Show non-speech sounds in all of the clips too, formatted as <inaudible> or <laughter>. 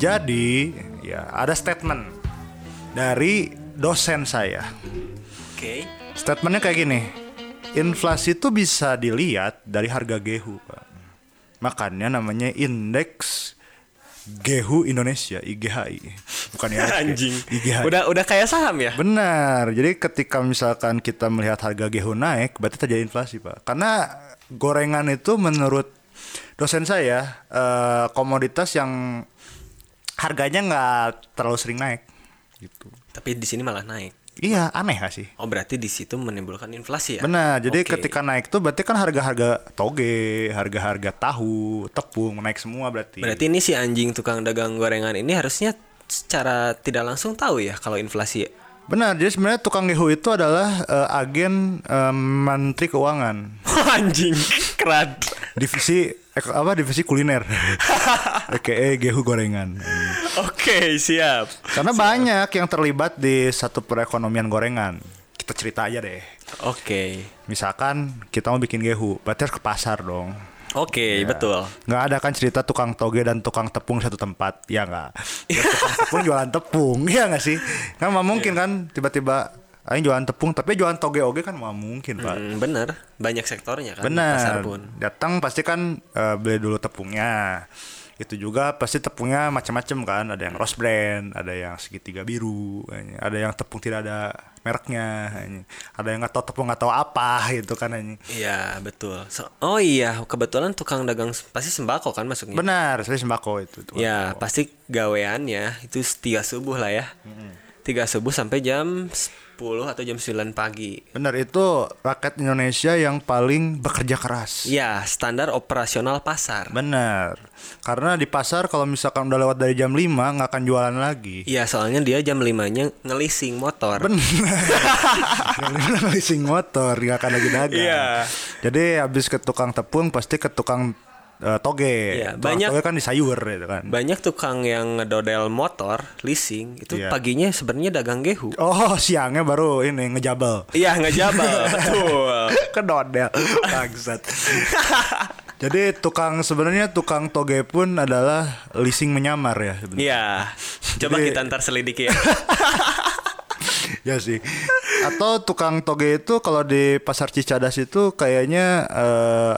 Jadi, ya ada statement dari dosen saya. Oke. Statementnya kayak gini. Inflasi itu bisa dilihat dari harga gehu, Pak. Makanya namanya indeks Gehu Indonesia IGHI. Bukan ya. <laughs> Anjing. IGHI. Udah udah kayak saham ya? Benar. Jadi ketika misalkan kita melihat harga gehu naik, berarti terjadi inflasi, Pak. Karena gorengan itu menurut dosen saya eh, komoditas yang harganya nggak terlalu sering naik gitu. Tapi di sini malah naik. Iya, aneh gak sih? Oh, berarti di situ menimbulkan inflasi ya? Benar. Jadi Oke. ketika naik tuh berarti kan harga-harga toge, harga-harga tahu, tepung naik semua berarti. Berarti ini si anjing tukang dagang gorengan ini harusnya secara tidak langsung tahu ya kalau inflasi. Benar. Jadi sebenarnya tukang gehu itu adalah eh, agen eh, Menteri Keuangan. <laughs> anjing, keren. divisi eh, apa divisi kuliner <laughs> oke gehu gorengan Oke, siap. karena banyak yang terlibat di satu perekonomian gorengan kita cerita aja deh Oke. misalkan kita mau bikin gehu berarti harus ke pasar dong Oke, betul. nggak ada kan cerita tukang toge dan tukang tepung satu tempat ya nggak Ya, <laughs> tukang tepung jualan tepung ya nggak sih kan nggak mungkin kan tiba-tiba Aing jualan tepung tapi jualan toge oge kan nggak mungkin pak Hmm, bener, banyak sektornya kan di Benar. pasar pun. Datang pasti kan eh, beli dulu tepungnya. Itu juga pasti tepungnya macam-macam kan. Ada yang rose brand, ada yang segitiga biru, ada yang tepung tidak ada mereknya, ada yang nggak tahu tepung nggak tahu apa gitu kan. Iya, betul. So- oh iya, kebetulan tukang dagang pasti sembako kan masuknya. Benar, saya sembako itu. Ya, sembako. pasti gaweannya itu tiga subuh lah ya. Tiga subuh sampai jam 10 atau jam 9 pagi. Benar itu rakyat Indonesia yang paling bekerja keras. Iya, standar operasional pasar. Benar. Karena di pasar kalau misalkan udah lewat dari jam 5 nggak akan jualan lagi. Iya, soalnya dia jam 5-nya ngelising motor. Benar. <laughs> leasing motor nggak akan lagi dagang. Iya. Jadi habis ke tukang tepung pasti ke tukang eh, toge. Tukang banyak- toge kan di sayur gitu kan. Banyak tukang yang ngedodel motor, leasing, itu Iya. paginya sebenarnya dagang gehu. Oh siangnya baru ini ngejabel. Iya, ngejabel. <laughs> betul. Kedodel bangsat. Jadi tukang sebenarnya tukang toge pun adalah leasing menyamar ya. Iya. Coba Jadi- kita ntar selidiki ya. <laughs> ya sih. Atau tukang toge itu kalau di pasar Cicadas itu kayaknya eh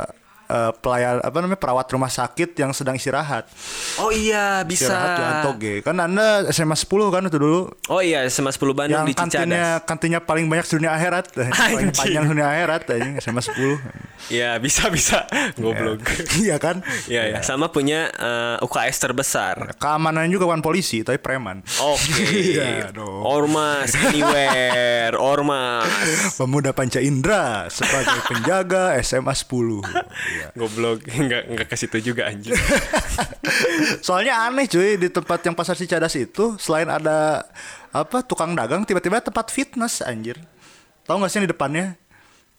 eh, pelayan apa namanya perawat rumah sakit yang sedang istirahat. Oh iya, bisa. Istirahat jualan toge. Kan Anda SMA 10 kan itu dulu Oh iya, SMA 10 Bandung yang di Cicadas. kantinnya kantinnya paling banyak dunia akhirat. <laughs> paling panjang dunia akhirat anjing SMA 10. Iya, bisa bisa. <laughs> Goblok. Iya kan? Iya, ya. Sama punya eh, UKS terbesar. Keamanan juga bukan polisi tapi preman. Oke. <laughs> Iya dong. Ormas anywhere, ormas. <laughs> Pemuda Panca Indra sebagai penjaga SMA 10. Iya. Goblok, enggak enggak ke situ juga anjing. Soalnya aneh cuy di tempat yang pasar Cicadas itu selain ada apa tukang dagang tiba-tiba tempat fitness anjir. Tahu gak sih yang di depannya?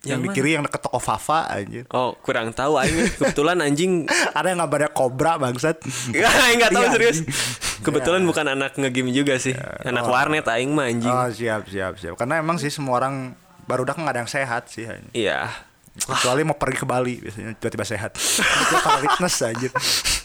Yang, Yang di kiri yang deket toko Fafa anjir. Oh, kurang tahu aing kebetulan anjing <laughs> Ada yang ngabarnya kobra bangsat. <laughs> Enggak, enggak tahu Iya, serius. Kebetulan bukan anak ngegame juga sih. Anak warnet aing mah anjing. Oh siap siap siap. Karena emang sih semua orang baru udah nggak ada yang sehat sih. Iya. Kecuali mau pergi ke Bali biasanya tiba-tiba sehat. <laughs> Itu kalau fitness anjir.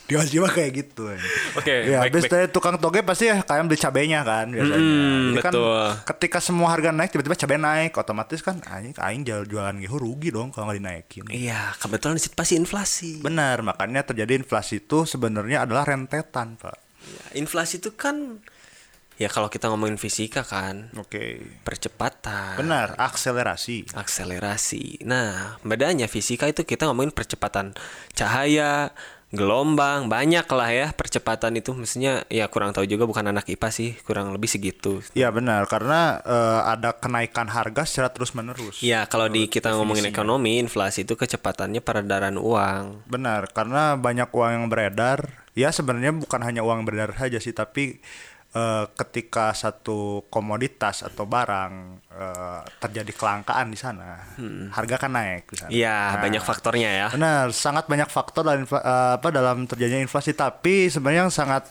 Di Oji mah kayak gitu. anjir. Oke, Ya, baik, habis dari tukang toge pasti ya kayak beli cabenya kan biasanya. Mm, Jadi kan betul. ketika semua harga naik tiba-tiba cabai naik, otomatis kan aing aing jual jualan gehu rugi dong kalau nggak dinaikin. Iya, kebetulan di situ pasti inflasi. Benar, makanya terjadi inflasi itu sebenarnya adalah rentetan, Pak. Ya, inflasi itu kan ya kalau kita ngomongin fisika kan Oke. percepatan. Benar, akselerasi. akselerasi. Nah, bedanya fisika itu kita ngomongin percepatan cahaya, gelombang, banyak lah ya percepatan itu mestinya ya kurang tahu juga bukan anak IPA sih, kurang lebih segitu. Iya benar, karena eh, ada kenaikan harga secara terus-menerus. Ya, kalau di kita ngomongin ekonomi, inflasi itu kecepatannya peredaran uang. Benar, karena banyak uang yang beredar. Ya sebenarnya bukan hanya uang beredar saja sih, tapi eh, ketika satu komoditas atau barang eh, terjadi kelangkaan di sana, harga kan naik di sana. Iya, Nah, banyak faktornya ya. Benar, sangat banyak faktor dalam eh, apa dalam terjadinya inflasi. Tapi sebenarnya yang sangat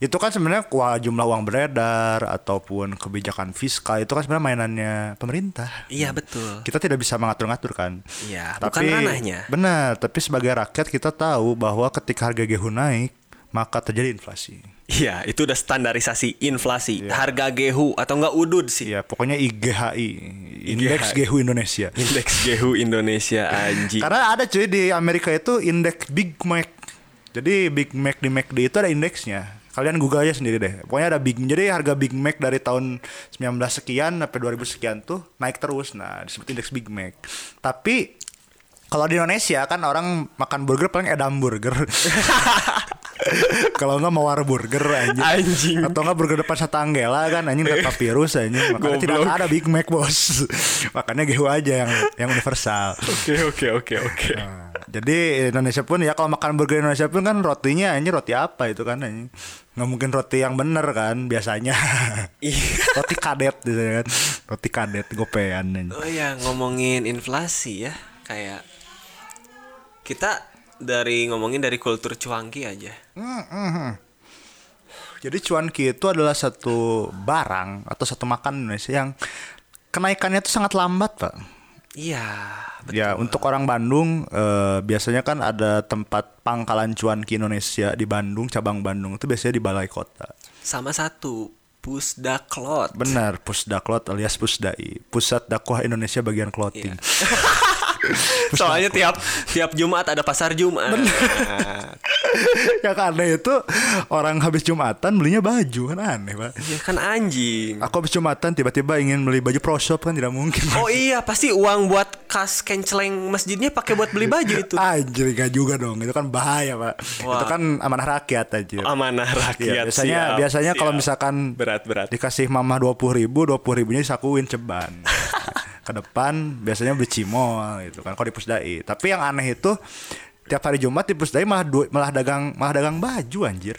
itu kan sebenarnya wah, jumlah uang beredar ataupun kebijakan fiskal itu kan sebenarnya mainannya pemerintah. Iya, betul. Kita tidak bisa mengatur-ngatur kan. Iya, bukan ranahnya. Benar, tapi sebagai rakyat kita tahu bahwa ketika harga gehu naik, maka terjadi inflasi. Iya, itu udah standarisasi inflasi. Harga gehu atau enggak udud sih. Ya pokoknya IGHI, Indeks Gehu Indonesia. Indeks gehu Indonesia anjing. Karena ada cuy di Amerika itu indeks Big Mac. Jadi Big Mac di McD itu ada indeksnya. Kalian google aja sendiri deh. Pokoknya ada Big jadi harga Big Mac dari tahun 19 sekian sampai 2000 sekian tuh naik terus. Nah, disebut indeks Big Mac. Tapi kalau di Indonesia kan orang makan burger paling edam burger. <laughs> Kalau enggak mawar burger anjing. Anjing. Atau enggak burger depan Satanggela kan anjing dekat papirus anjing. Makanya tidak ada Big Mac, Bos. Makanya GEHU aja yang yang universal. Oke, oke, oke, oke. Nah, jadi Indonesia pun ya kalau makan burger Indonesia pun kan rotinya ini roti apa itu kan anjing. nggak mungkin roti yang bener kan biasanya. Iya. roti kadet gitu kan. Roti kadet gopean anjing. Oh ya, ngomongin inflasi ya. Kayak kita dari ngomongin dari kultur cuangki aja. Jadi cuanki itu adalah satu barang atau satu makan Indonesia yang kenaikannya itu sangat lambat, Pak. Iya, betul. Ya, untuk orang Bandung eh, biasanya kan ada tempat pangkalan cuanki Indonesia di Bandung, cabang Bandung itu biasanya di balai kota. Sama satu Pusdaklot. Benar, Pusdaklot alias Pusdai, Pusat Dakwah Indonesia bagian clothing. <laughs> <laughs> Soalnya tiap tiap Jumat ada pasar Jumat. <laughs> yang aneh itu orang habis Jumatan belinya baju kan aneh, Pak. Ya kan anjing. Aku habis Jumatan tiba-tiba ingin beli baju pro shop kan tidak mungkin. Oh iya, pasti uang buat kas kenceleng masjidnya pakai buat beli baju itu. <laughs> Anjir gak juga dong Itu kan bahaya pak Wah. Itu kan amanah rakyat aja Amanah rakyat. biasanya siap, biasanya kalau misalkan berat berat. dikasih mama dua puluh ribu dua puluh ribunya disakuin ceban ke depan biasanya beli cimol gitu kan kalau di pusdai tapi yang aneh itu tiap hari Jumat di pusdai malah du- malah dagang malah dagang baju anjir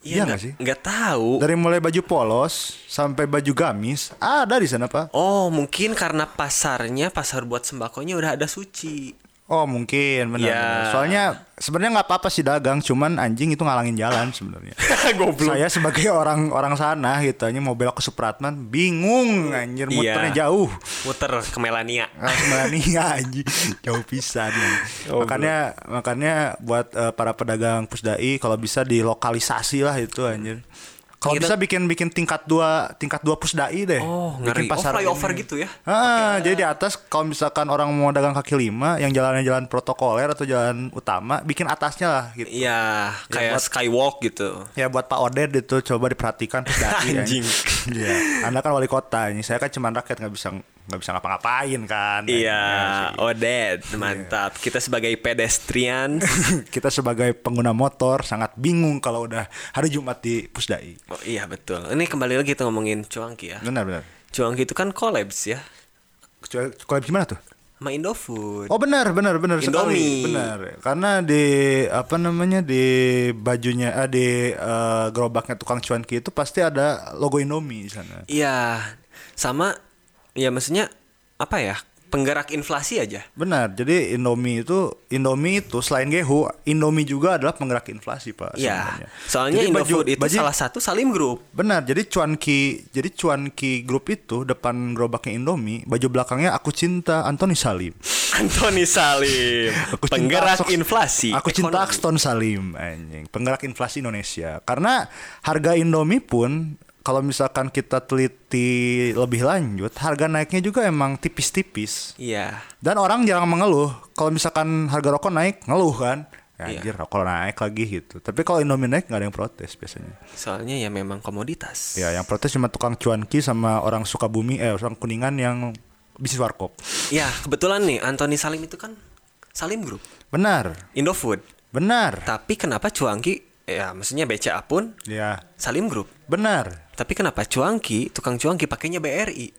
Iya nggak sih? Nggak tahu. dari mulai baju polos sampai baju gamis ada di sana pak Oh, mungkin karena pasarnya pasar buat sembakonya udah ada suci. Oh mungkin benar. Ya. benar. Soalnya sebenarnya nggak apa-apa sih dagang, cuman anjing itu ngalangin jalan sebenarnya. <laughs> Goblok. Saya sebagai orang orang sana gitu, hanya mau belok ke Supratman, bingung anjir muternya Iya. jauh. Muter ke Melania. <laughs> Nah, nih anjing jauh pisan. Oh, makanya makanya buat eh, para pedagang pusdai kalau bisa dilokalisasi lah itu anjir. Kalau Kita- bisa bikin bikin tingkat dua tingkat dua pusdai deh. Oh, Bikin ngeri. Oh, flyover ini. gitu ya? Ah, jadi di atas kalau misalkan orang mau dagang kaki lima yang jalannya jalan protokoler atau jalan utama, bikin atasnya lah gitu. Iya, kayak buat- skywalk gitu. Ya buat Pak Oded itu coba diperhatikan pusdai <laughs> ya. Anjing. Iya. Anda kan wali kota ini, saya kan cuma rakyat nggak bisa nggak bisa ngapa-ngapain kan. Iya, Ya, sih. Oded, mantap. Kita sebagai pedestrian. <laughs> kita sebagai pengguna motor sangat bingung kalau udah hari Jumat di Pusdai. Oh iya betul. Ini kembali lagi kita ngomongin cuangki ya. Benar benar. Cuangki itu kan collabs ya Kalau gimana tuh? sama Indofood. Oh benar benar benar Indomie. sekali. Benar. Karena di apa namanya di bajunya eh, di eh, gerobaknya tukang cuanki itu pasti ada logo Indomie di sana. Iya, sama ya maksudnya apa ya? Penggerak inflasi aja. Benar. Jadi Indomie itu Indomie itu selain Gehu, Indomie juga adalah penggerak inflasi, Pak. Iya. Soalnya Jadi baju- Indofood itu baju- salah satu Salim Group. Benar, jadi cuanki, jadi cuanki grup itu depan gerobaknya Indomie, baju belakangnya aku cinta Anthony Salim. <laughs> Anthony Salim. Aku cinta Penggerak Axon- inflasi. Aku cinta ekonomi. Axton Salim, anjing. Penggerak inflasi Indonesia. Karena harga Indomie pun kalau misalkan kita teliti lebih lanjut, harga naiknya juga emang tipis-tipis. Iya. Dan orang jarang mengeluh. Kalau misalkan harga rokok naik, ngeluh kan? Ya, Iya. anjir, rokok naik lagi gitu. Tapi kalau Indomie naik nggak ada yang protes biasanya. Soalnya ya memang komoditas. Ya, yang protes cuma tukang cuanki sama orang Sukabumi, eh orang Kuningan yang bisnis warkop. Ya, kebetulan nih Anthony Salim itu kan Salim Group. Benar, Indofood. benar. Tapi kenapa Cuangki ya maksudnya BCA pun Ya, Salim Group. benar. Tapi kenapa Cuangki, tukang Cuangki pakainya BRI?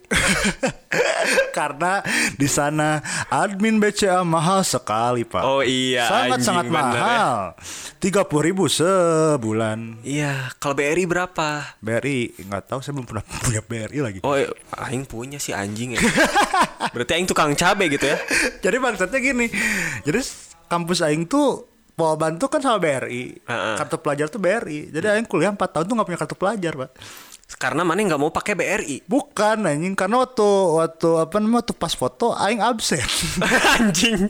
<laughs> Karena di sana admin BCA mahal sekali, Pak. Oh iya, sangat anjing, sangat bener ya. mahal. Tiga puluh ribu sebulan. Iya, kalau BRI berapa? BRI nggak tahu saya belum pernah <laughs> punya BRI lagi. Oh, eh, aing punya sih anjing ya. Berarti aing tukang cabe gitu ya. <laughs> Jadi maksudnya gini, jadi kampus Aing tuh Polban tuh kan sama BRI, Heeh. kartu pelajar tuh BRI. Jadi Aing kuliah 4 tahun tuh nggak punya kartu pelajar, Pak. Karena mana nggak mau pakai BRI. Bukan anjing, karena waktu waktu apa namanya waktu pas foto Aing absen. <laughs> anjing.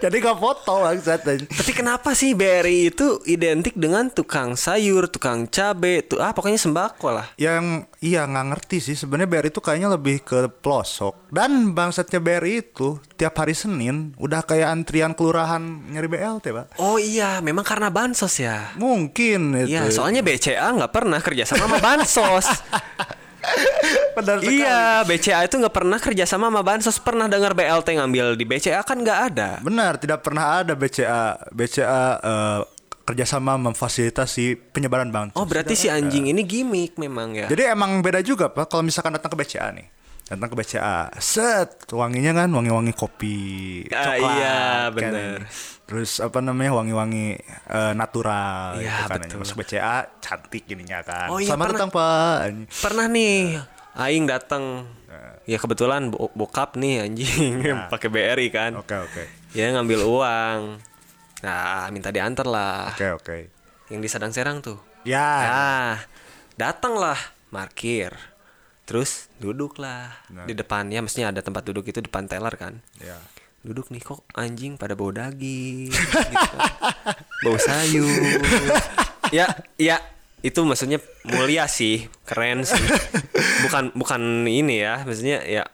Jadi gak foto bangsat. Tapi kenapa sih BRI itu identik dengan tukang sayur, tukang cabe, tuh ah pokoknya sembako lah. Yang iya nggak ngerti sih sebenarnya BRI itu kayaknya lebih ke pelosok dan bangsatnya BRI itu tiap hari Senin udah kayak antrian kelurahan nyari BLT pak Oh iya, memang karena bansos ya. mungkin itu Iya, soalnya BCA nggak pernah kerja sama sama bansos. <laughs> Benar sekali. iya, BCA itu nggak pernah kerja sama sama bansos. Pernah dengar BLT ngambil di BCA kan nggak ada. benar tidak pernah ada BCA BCA eh, kerjasama memfasilitasi penyebaran bansos Oh berarti si anjing ini gimmick memang ya. Jadi emang beda juga pak kalau misalkan datang ke BCA nih. Datang ke BCA, set wanginya kan wangi-wangi kopi, Ah, coklat, iya, kan. Terus apa namanya wangi-wangi eh, natural, Iya, gitu kan. betul. Masuk BCA cantik ininya kan. Oh, iya, pernah. datang pak. Pernah nih, Aing datang. Ya kebetulan bo- bokap nih anjing <laughs> pakai BRI kan. Oke oke Ya ngambil uang. Nah minta diantar lah. oke oke. Yang di Sadang Serang tuh. Ya. Nah, datanglah parkir. Terus duduklah Nah. di depan ya mestinya ada tempat duduk itu depan teller kan. Ya. Duduk nih kok anjing pada bau daging gitu. <laughs> Bau sayur. ya, ya itu maksudnya mulia sih, keren sih. <laughs> Bukan bukan ini ya, maksudnya ya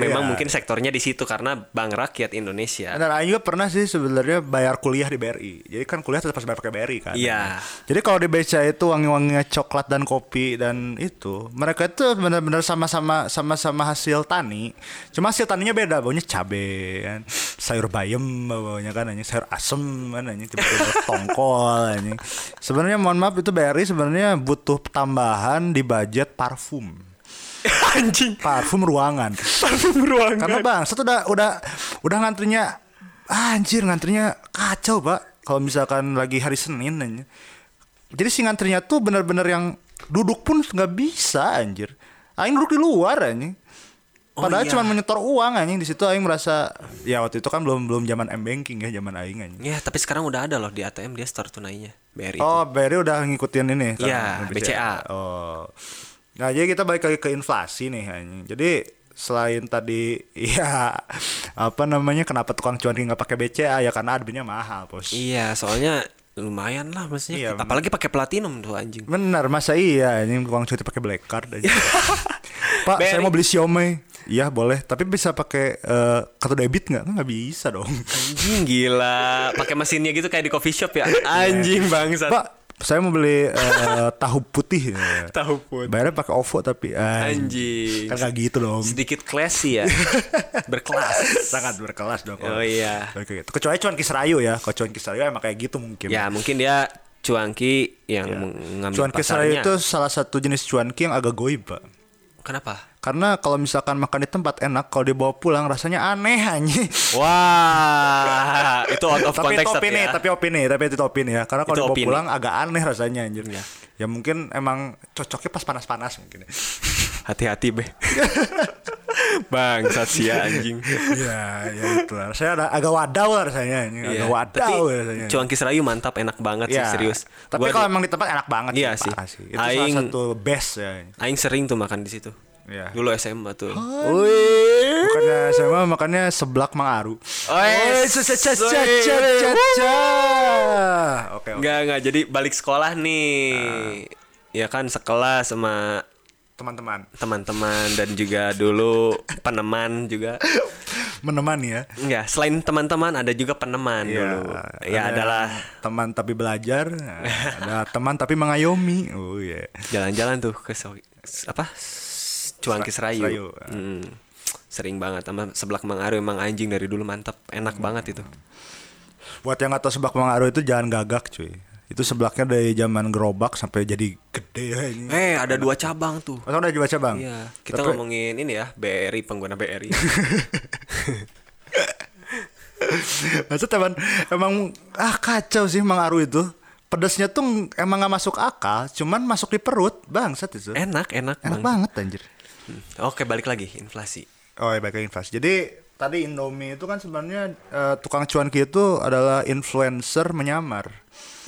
memang Iya. mungkin sektornya di situ karena Bank Rakyat Indonesia. Dan Aing juga pernah sih sebenarnya bayar kuliah di BRI. Jadi kan kuliah tetap harus bayar pakai BRI kan. Iya. Jadi kalau di BCA itu wangi-wanginya coklat dan kopi dan itu, mereka itu benar-benar sama-sama sama-sama hasil tani. Cuma hasil taninya beda, baunya cabe kan. Sayur bayam baunya kan anjing, sayur asem kan anjing, tiba-tiba <laughs> tongkol anjing. Sebenarnya mohon maaf itu BRI sebenarnya butuh tambahan di budget parfum. <laughs> anjing, Parfum ruangan. parfum ruangan. Karena bang, satu udah udah udah ngantrinya anjir ngantrinya kacau pak. Kalau misalkan lagi hari Senin aja. Jadi si ngantrinya tuh bener-bener yang duduk pun nggak bisa anjir. Aing duduk di luar anjing. Oh, Padahal iya. cuma menyetor uang anjing di situ Aing merasa ya waktu itu kan belum belum zaman m banking ya zaman Aing anjing. Ya, tapi sekarang udah ada loh di ATM dia store tunainya BRI. Oh, BRI udah ngikutin ini kan? Iya, BCA. Oh. Nah, jadi kita balik lagi ke inflasi nih anjing. Jadi selain tadi <laughs> ya apa namanya kenapa tukang cuanki nggak pakai BCA ya karena adminnya mahal, Bos. Iya, soalnya lumayan lah maksudnya. Iya, Apalagi pakai platinum tuh anjing. Bener, masa iya anjing tukang cuanki pakai black card aja. <laughs> Pak, saya BRI. mau beli Xiaomi. Iya, boleh, tapi bisa pakai eh, kartu debit nggak? Nggak bisa dong. Anjing gila, pakai mesinnya gitu kayak di coffee shop ya. Anjing bangsat. Pak, saya mau beli eh, <laughs> tahu putih. Tahu pun. Bayarnya pakai OVO tapi Anjing. Kan nggak gitu dong. Sedikit classy ya. <laughs> Berkelas. sangat berkelas dong. Oh iya. Kayak gitu. Kecuali cuan kisrayu ya. Kalau cuan kisrayu emang kayak gitu mungkin. Ya, mungkin dia cuanki yang mengambil cuan kisrayu itu salah satu jenis cuanki yang agak goib, Pak. Kenapa? Karena kalau misalkan makan di tempat enak, kalau dibawa pulang rasanya aneh anjing. Wah, itu out of tapi context tapi opini, ya. tapi opini, tapi itu opini ya. Karena kalau dibawa opini. pulang agak aneh rasanya anjir. Iya. Ya mungkin emang cocoknya pas panas-panas mungkin. ya. Hati-hati, Be. Bangsat sih ya anjing. Iya, ya itu lah. Saya ada agak wadaw lah rasanya anjing. Agak Iya, wadaw tapi rasanya. cuanki serayu mantap, enak banget sih Iya. serius. Tapi kalau emang di tempat enak banget Iya sih. parah Itu Aing- salah satu best ya. Aing sering tuh makan di situ. Iya. Dulu SMA tuh. Bukannya sama makanya seblak Mangaru. Ca. Oke, oke. Enggak, enggak. Jadi balik sekolah nih. Ya kan sekelas sama Teman-teman teman-teman dan juga dulu peneman juga. menemani ya. Enggak, selain teman-teman ada juga peneman dulu. Ya ada adalah teman tapi belajar, ada teman tapi mengayomi. Oh iya. jalan-jalan tuh ke apa? Cuangki Serayu. Serayu. Hmm. Sering banget sama seblak Mangaru emang anjing dari dulu mantap, enak banget itu. Buat yang nggak tahu seblak Mangaru itu jangan gagak cuy. Itu seblaknya dari zaman gerobak sampai jadi gede ya ini. Eh, ada dua cabang tuh. Masa udah dibaca bang? Iya, kita Tapi- ngomongin ini ya, BRI pengguna BRI. <laughs> Maksud teman emang ah kacau sih Mangaru itu. Pedasnya tuh emang nggak masuk akal, cuman masuk di perut, bangsat itu. enak, enak, Enak Bang. banget anjir. Oke, balik lagi inflasi. Oh ya balik ke inflasi. Jadi tadi Indomie itu kan sebenarnya eh, tukang cuanki itu adalah influencer menyamar.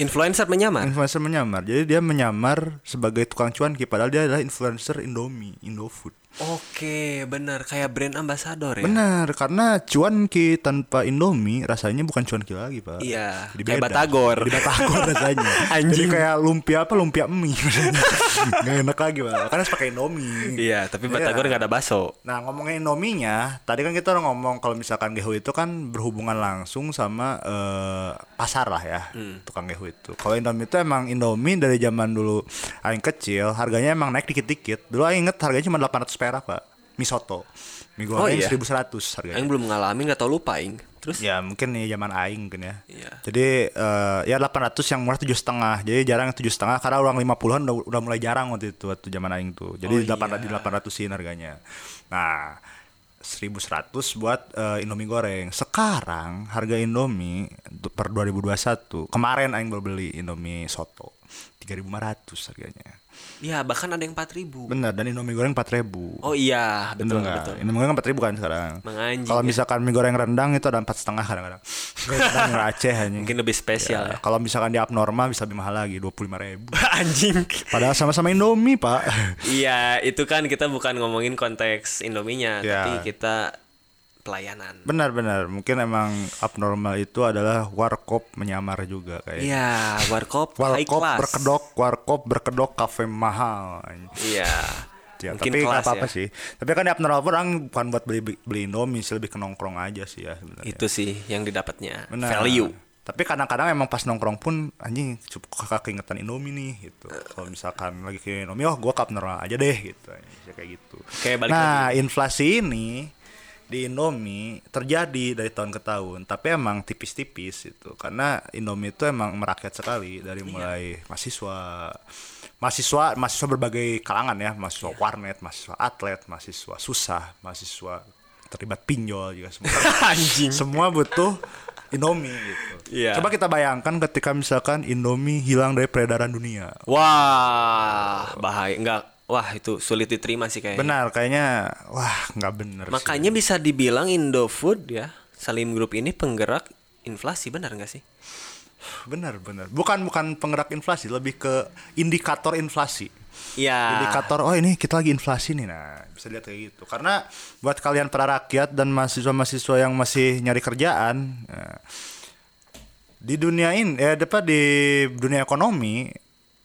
Influencer menyamar. Influencer menyamar. Jadi dia menyamar sebagai tukang cuanki padahal dia adalah influencer Indomie, Indofood. Oke, bener kayak brand ambassador ya. Benar, karena cuanki tanpa Indomie rasanya bukan cuanki lagi, Pak. Iya, Jadi kayak beda. Batagor. Jadi Batagor <laughs> rasanya. Jadi Anjing. kayak lumpia apa lumpia mie. <laughs> Gak enak lagi, Pak. Karena harus pakai Indomie. Iya, tapi Batagor nggak ada bakso. Nah ngomongin Indominya, tadi kan kita udah ngomong kalau misalkan Gehu itu kan berhubungan langsung sama eh, pasar lah ya, Hmm. tukang Gehu itu. Kalau Indomie itu emang Indomie dari zaman dulu Aing kecil, harganya emang naik dikit-dikit. Dulu Aing inget harganya cuma 800 perak pak, mie soto, mie Oh, goreng iya? 1100 harganya. Aing belum ngalamin nggak tau lupa Aing. Terus Ya mungkin nih zaman Aing mungkin ya. Iya. Jadi eh, ya 800 yang murah tujuh setengah. Jadi jarang tujuh setengah karena orang 50-an udah, udah mulai jarang waktu itu waktu zaman Aing tuh. Jadi Oh, 800 iya. di 800-in harganya. Nah 1100 buat eh, Indomie goreng. Sekarang harga Indomie per 2021 kemarin Aing baru beli Indomie soto 3500 harganya. Ya bahkan ada yang 4000. Bener dan Indomie goreng 4000. Oh iya, betul betul. Indomie goreng 4000 kan sekarang. Mang anjing Kalau ya. misalkan mie goreng rendang itu ada empat setengah kadang-kadang. rendang Aceh hanya. Mungkin lebih spesial ya. Kalau misalkan di abnormal bisa lebih mahal lagi 25.000 ribu. <laughs> Anjing. Padahal sama-sama Indomie pak. Iya, itu kan kita bukan ngomongin konteks Indominya, Ya. tapi kita pelayanan. Benar-benar mungkin emang abnormal itu adalah warkop menyamar juga kayak. Iya, warkop <laughs> high Warkop class. berkedok, warkop berkedok kafe mahal. Iya. Ya, Mungkin tapi nggak apa-apa ya. sih. Tapi kan abnormal orang bukan buat beli beli Indomie sih lebih ke nongkrong aja sih ya sebenarnya. Itu sih yang didapatnya. Benar. Value. Tapi kadang-kadang emang pas nongkrong pun anjing cukup kakak keingetan Indomie nih gitu. Kalau misalkan lagi ke Indomie, oh gua cup normal aja deh gitu. Bisa kayak gitu. Kayak balik nah, inflasi ini di Indomie terjadi dari tahun ke tahun, tapi emang tipis-tipis itu. Karena Indomie itu emang merakyat sekali dari mulai mahasiswa mahasiswa mahasiswa berbagai kalangan ya, mahasiswa warnet, mahasiswa atlet, mahasiswa susah, mahasiswa terlibat pinjol juga semua. <laughs> Anjing. semua butuh Indomie gitu. Iya. Coba kita bayangkan ketika misalkan Indomie hilang dari peredaran dunia. Wah, bahaya. Enggak. Wah, itu sulit diterima sih kayaknya. Benar, kayaknya wah nggak bener sih. Makanya bisa dibilang Indofood ya, Salim Group ini penggerak inflasi, benar nggak sih? Benar, benar. Bukan bukan penggerak inflasi, lebih ke indikator inflasi. Iya. Indikator oh ini kita lagi inflasi nih. Nah, bisa lihat kayak gitu. Karena buat kalian para rakyat dan mahasiswa-mahasiswa yang masih nyari kerjaan, nah, di dunia ini ya dapat di dunia ekonomi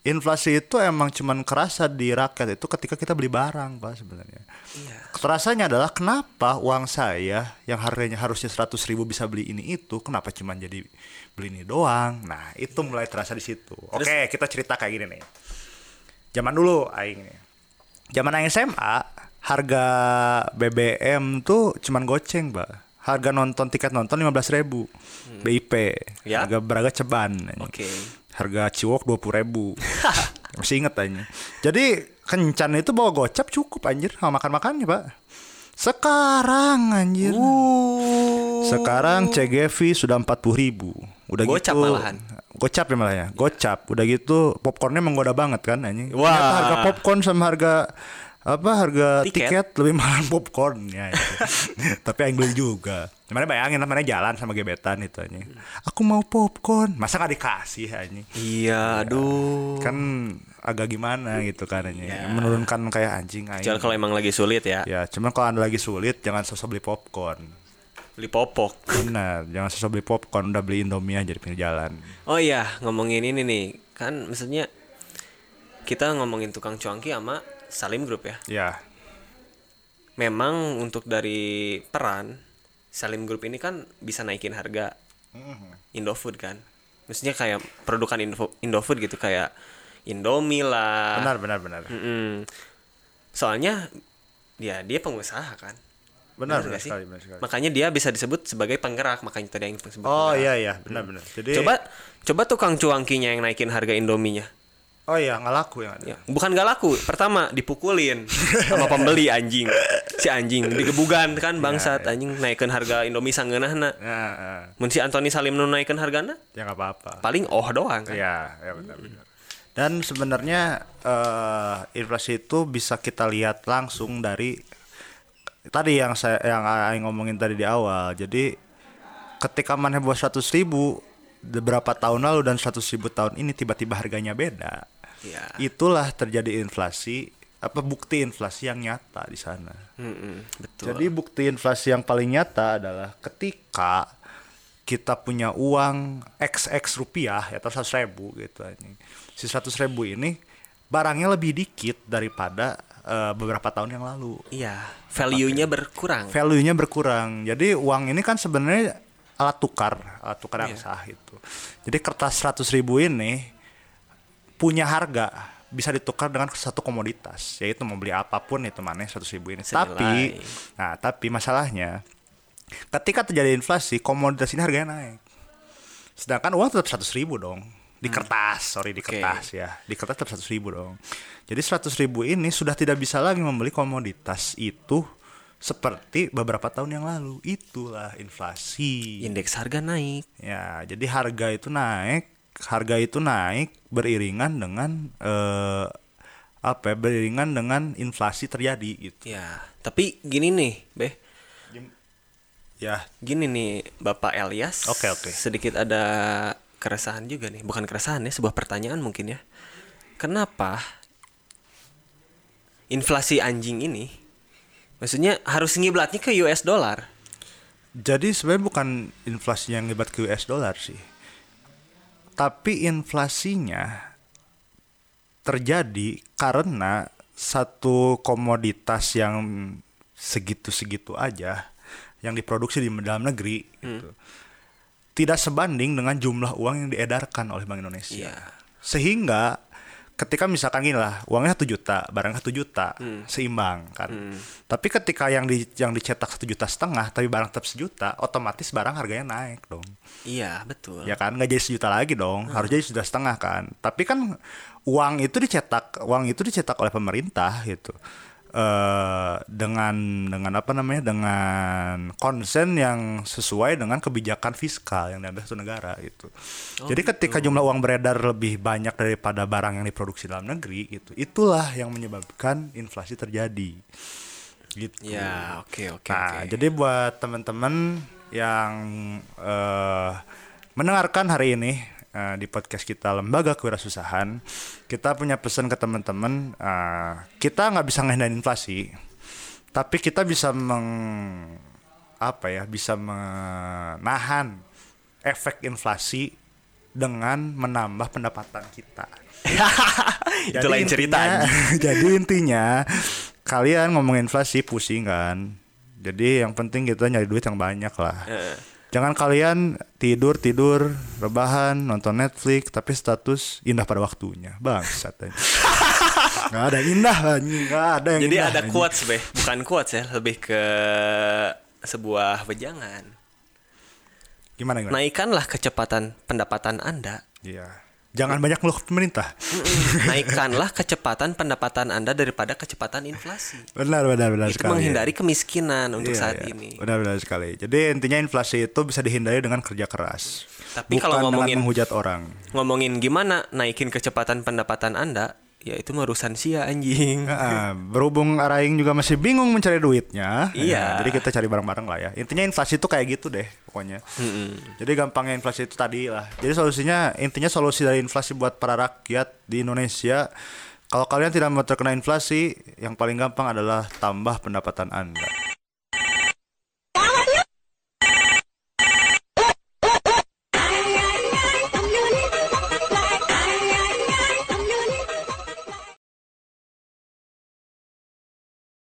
inflasi itu emang cuman kerasa di rakyat itu ketika kita beli barang pak sebenarnya. Iya. terasanya adalah kenapa uang saya yang harganya harusnya 100 ribu bisa beli ini itu kenapa cuman jadi beli ini doang? Nah itu mulai terasa di situ. Oke kita cerita kayak gini nih. Zaman dulu aing nih. zaman aing SMA harga BBM tuh cuman goceng pak harga nonton tiket nonton 15.000 ribu. BIP Ya. harga beraga ceban. Oke. Harga ciwok dua puluh ribu. <laughs> Masih inget aja. Jadi kencan itu bawa gocap cukup anjir. Sama makan makannya pak. Sekarang anjir. Uh. sekarang CGV sudah empat puluh ribu. Udah Gocap gitu malahan. gocap ya malah ya? Gocap. Udah gitu popcornnya menggoda banget kan anjing. Wah. Ternyata harga popcorn sama harga apa harga Tiket. tiket, lebih mahal <laughs> popcorn ya itu. <laughs> tapi yang beli juga. Gimana bayangin namanya jalan sama gebetan itu anjing. Aku mau popcorn. Masa nggak dikasih anjing? Iya, aduh. kan agak gimana gitu kan anjing. Menurunkan kayak anjing Kecuali kalau emang lagi sulit ya, ya cuman kalau anda lagi sulit jangan sosok beli popcorn. Beli popok. benar jangan sosok beli popcorn udah beli indomie aja di pinggir jalan. Oh iya, ngomongin ini nih. Kan maksudnya kita ngomongin tukang cuangki sama Salim Group ya. ya Memang untuk dari peran Salim Group ini kan bisa naikin harga Indofood kan. Maksudnya kayak produkan Info, Indofood gitu kayak Indomie lah. benar benar benar Mm-mm. Soalnya ya dia pengusaha kan. benar benar sih? sekali benar sekali Makanya dia bisa disebut sebagai penggerak, makanya tadi yang disebut oh penggerak. iya iya benar benar jadi Coba coba tukang cuangkinya yang naikin harga Indominya. Oh iya nggak laku yang ada Ya, bukan gak laku. Pertama dipukulin sama pembeli anjing. Si anjing digebugan kan bangsat anjing naikin harga Indomie sangeunahna. ya, ya. Mun si Anthony Salim nu naikin hargana ya nggak apa-apa paling oh doang kan. Iya, ya benar benar. Dan sebenarnya eh, inflasi itu bisa kita lihat langsung dari tadi yang saya yang Aing ngomongin tadi di awal. Jadi ketika maneh buat 100 ribu beberapa tahun lalu dan 100 ribu tahun ini tiba-tiba harganya beda. Iya. Itulah terjadi inflasi apa bukti inflasi yang nyata di sana. Mm-mm, betul. Jadi bukti inflasi yang paling nyata adalah ketika kita punya uang XX rupiah ya atau seratus ribu gitu anjing. Si seratus ribu ini barangnya lebih dikit daripada eh, beberapa tahun yang lalu. Iya, value-nya berkurang. Value-nya berkurang. Jadi uang ini kan sebenarnya alat tukar, alat tukar yang Iya. sah itu. Jadi kertas seratus ribu ini punya harga bisa ditukar dengan satu komoditas. Yaitu mau beli apa pun itu mana seratus ribu ini. Senilai. tapi nah tapi masalahnya ketika terjadi inflasi komoditas ini harganya naik. Sedangkan uang tetap seratus ribu dong. Di kertas sorry di Hmm. Kertas ya. Di kertas tetap seratus ribu dong. Jadi seratus ribu ini sudah tidak bisa lagi membeli komoditas itu seperti beberapa tahun yang lalu. Itulah inflasi. Indeks harga naik. Ya, jadi harga itu naik, harga itu naik beriringan dengan eh apa ya, beriringan dengan inflasi terjadi gitu. Ya, tapi gini nih, Beh. Ya, Gini nih, Bapak Elias. Oke, oke. Sedikit ada keresahan juga nih, bukan keresahan ya, sebuah pertanyaan mungkin ya. Kenapa inflasi anjing ini maksudnya harus ngiblatnya ke US dollar? jadi sebenarnya bukan inflasi yang ngebat ke US dollar sih. Tapi inflasinya terjadi karena satu komoditas yang segitu-segitu aja yang diproduksi di dalam negeri gitu. Tidak sebanding dengan jumlah uang yang diedarkan oleh Bank Indonesia. Iya. Sehingga ketika misalkan gini lah, uangnya satu juta, barangnya satu juta, Hmm. seimbang kan. Tapi ketika yang di yang dicetak satu juta setengah, tapi barang tetap sejuta, otomatis barang harganya naik dong. Iya, betul. Ya kan, nggak jadi sejuta lagi dong, harus jadi sejuta setengah kan. Tapi kan uang itu dicetak, uang itu dicetak oleh pemerintah gitu. Eh dengan dengan apa namanya dengan konsen yang sesuai dengan kebijakan fiskal yang diambil satu negara gitu. Jadi ketika jumlah uang beredar lebih banyak daripada barang yang diproduksi dalam negeri gitu, itulah yang menyebabkan inflasi terjadi. Gitu. Ya, oke oke Nah, oke. jadi buat teman-teman yang eh, mendengarkan hari ini eh, di podcast kita Lembaga Kewirausahaan, kita punya pesan ke teman-teman, eh, kita nggak bisa ngehindarin inflasi, tapi kita bisa meng apa ya, bisa menahan efek inflasi dengan menambah pendapatan kita. <laughs> Itu lain cerita. jadi <laughs> intinya kalian ngomong inflasi pusing kan. Jadi yang penting kita nyari duit yang banyak lah. Jangan kalian tidur tidur rebahan nonton Netflix tapi status indah pada waktunya. Bangsat. <laughs> Nggak ada yang indah anjing, nggak ada yang Jadi indah, ada quotes, Beh. Bukan quotes ya, lebih ke sebuah wejangan. Gimana gimana? Naikkanlah kecepatan pendapatan Anda. Iya. Jangan banyak ngeluh pemerintah. <laughs> Naikkanlah kecepatan pendapatan Anda daripada kecepatan inflasi. Benar benar benar Itu sekali. menghindari kemiskinan untuk Iya, saat iya. ini. Benar-benar sekali. Jadi intinya inflasi itu bisa dihindari dengan kerja keras. Tapi Bukan kalau ngomongin- menghujat orang. Ngomongin gimana naikin kecepatan pendapatan Anda, ya itu mah urusan sia anjing. <laughs> Nah, berhubung Araing juga masih bingung mencari duitnya, Iya. ya, jadi kita cari bareng-bareng lah ya. Intinya inflasi itu kayak gitu deh, pokoknya. Jadi gampangnya inflasi itu tadi lah. Jadi solusinya, intinya solusi dari inflasi buat para rakyat di Indonesia, kalau kalian tidak mau terkena inflasi, yang paling gampang adalah tambah pendapatan anda.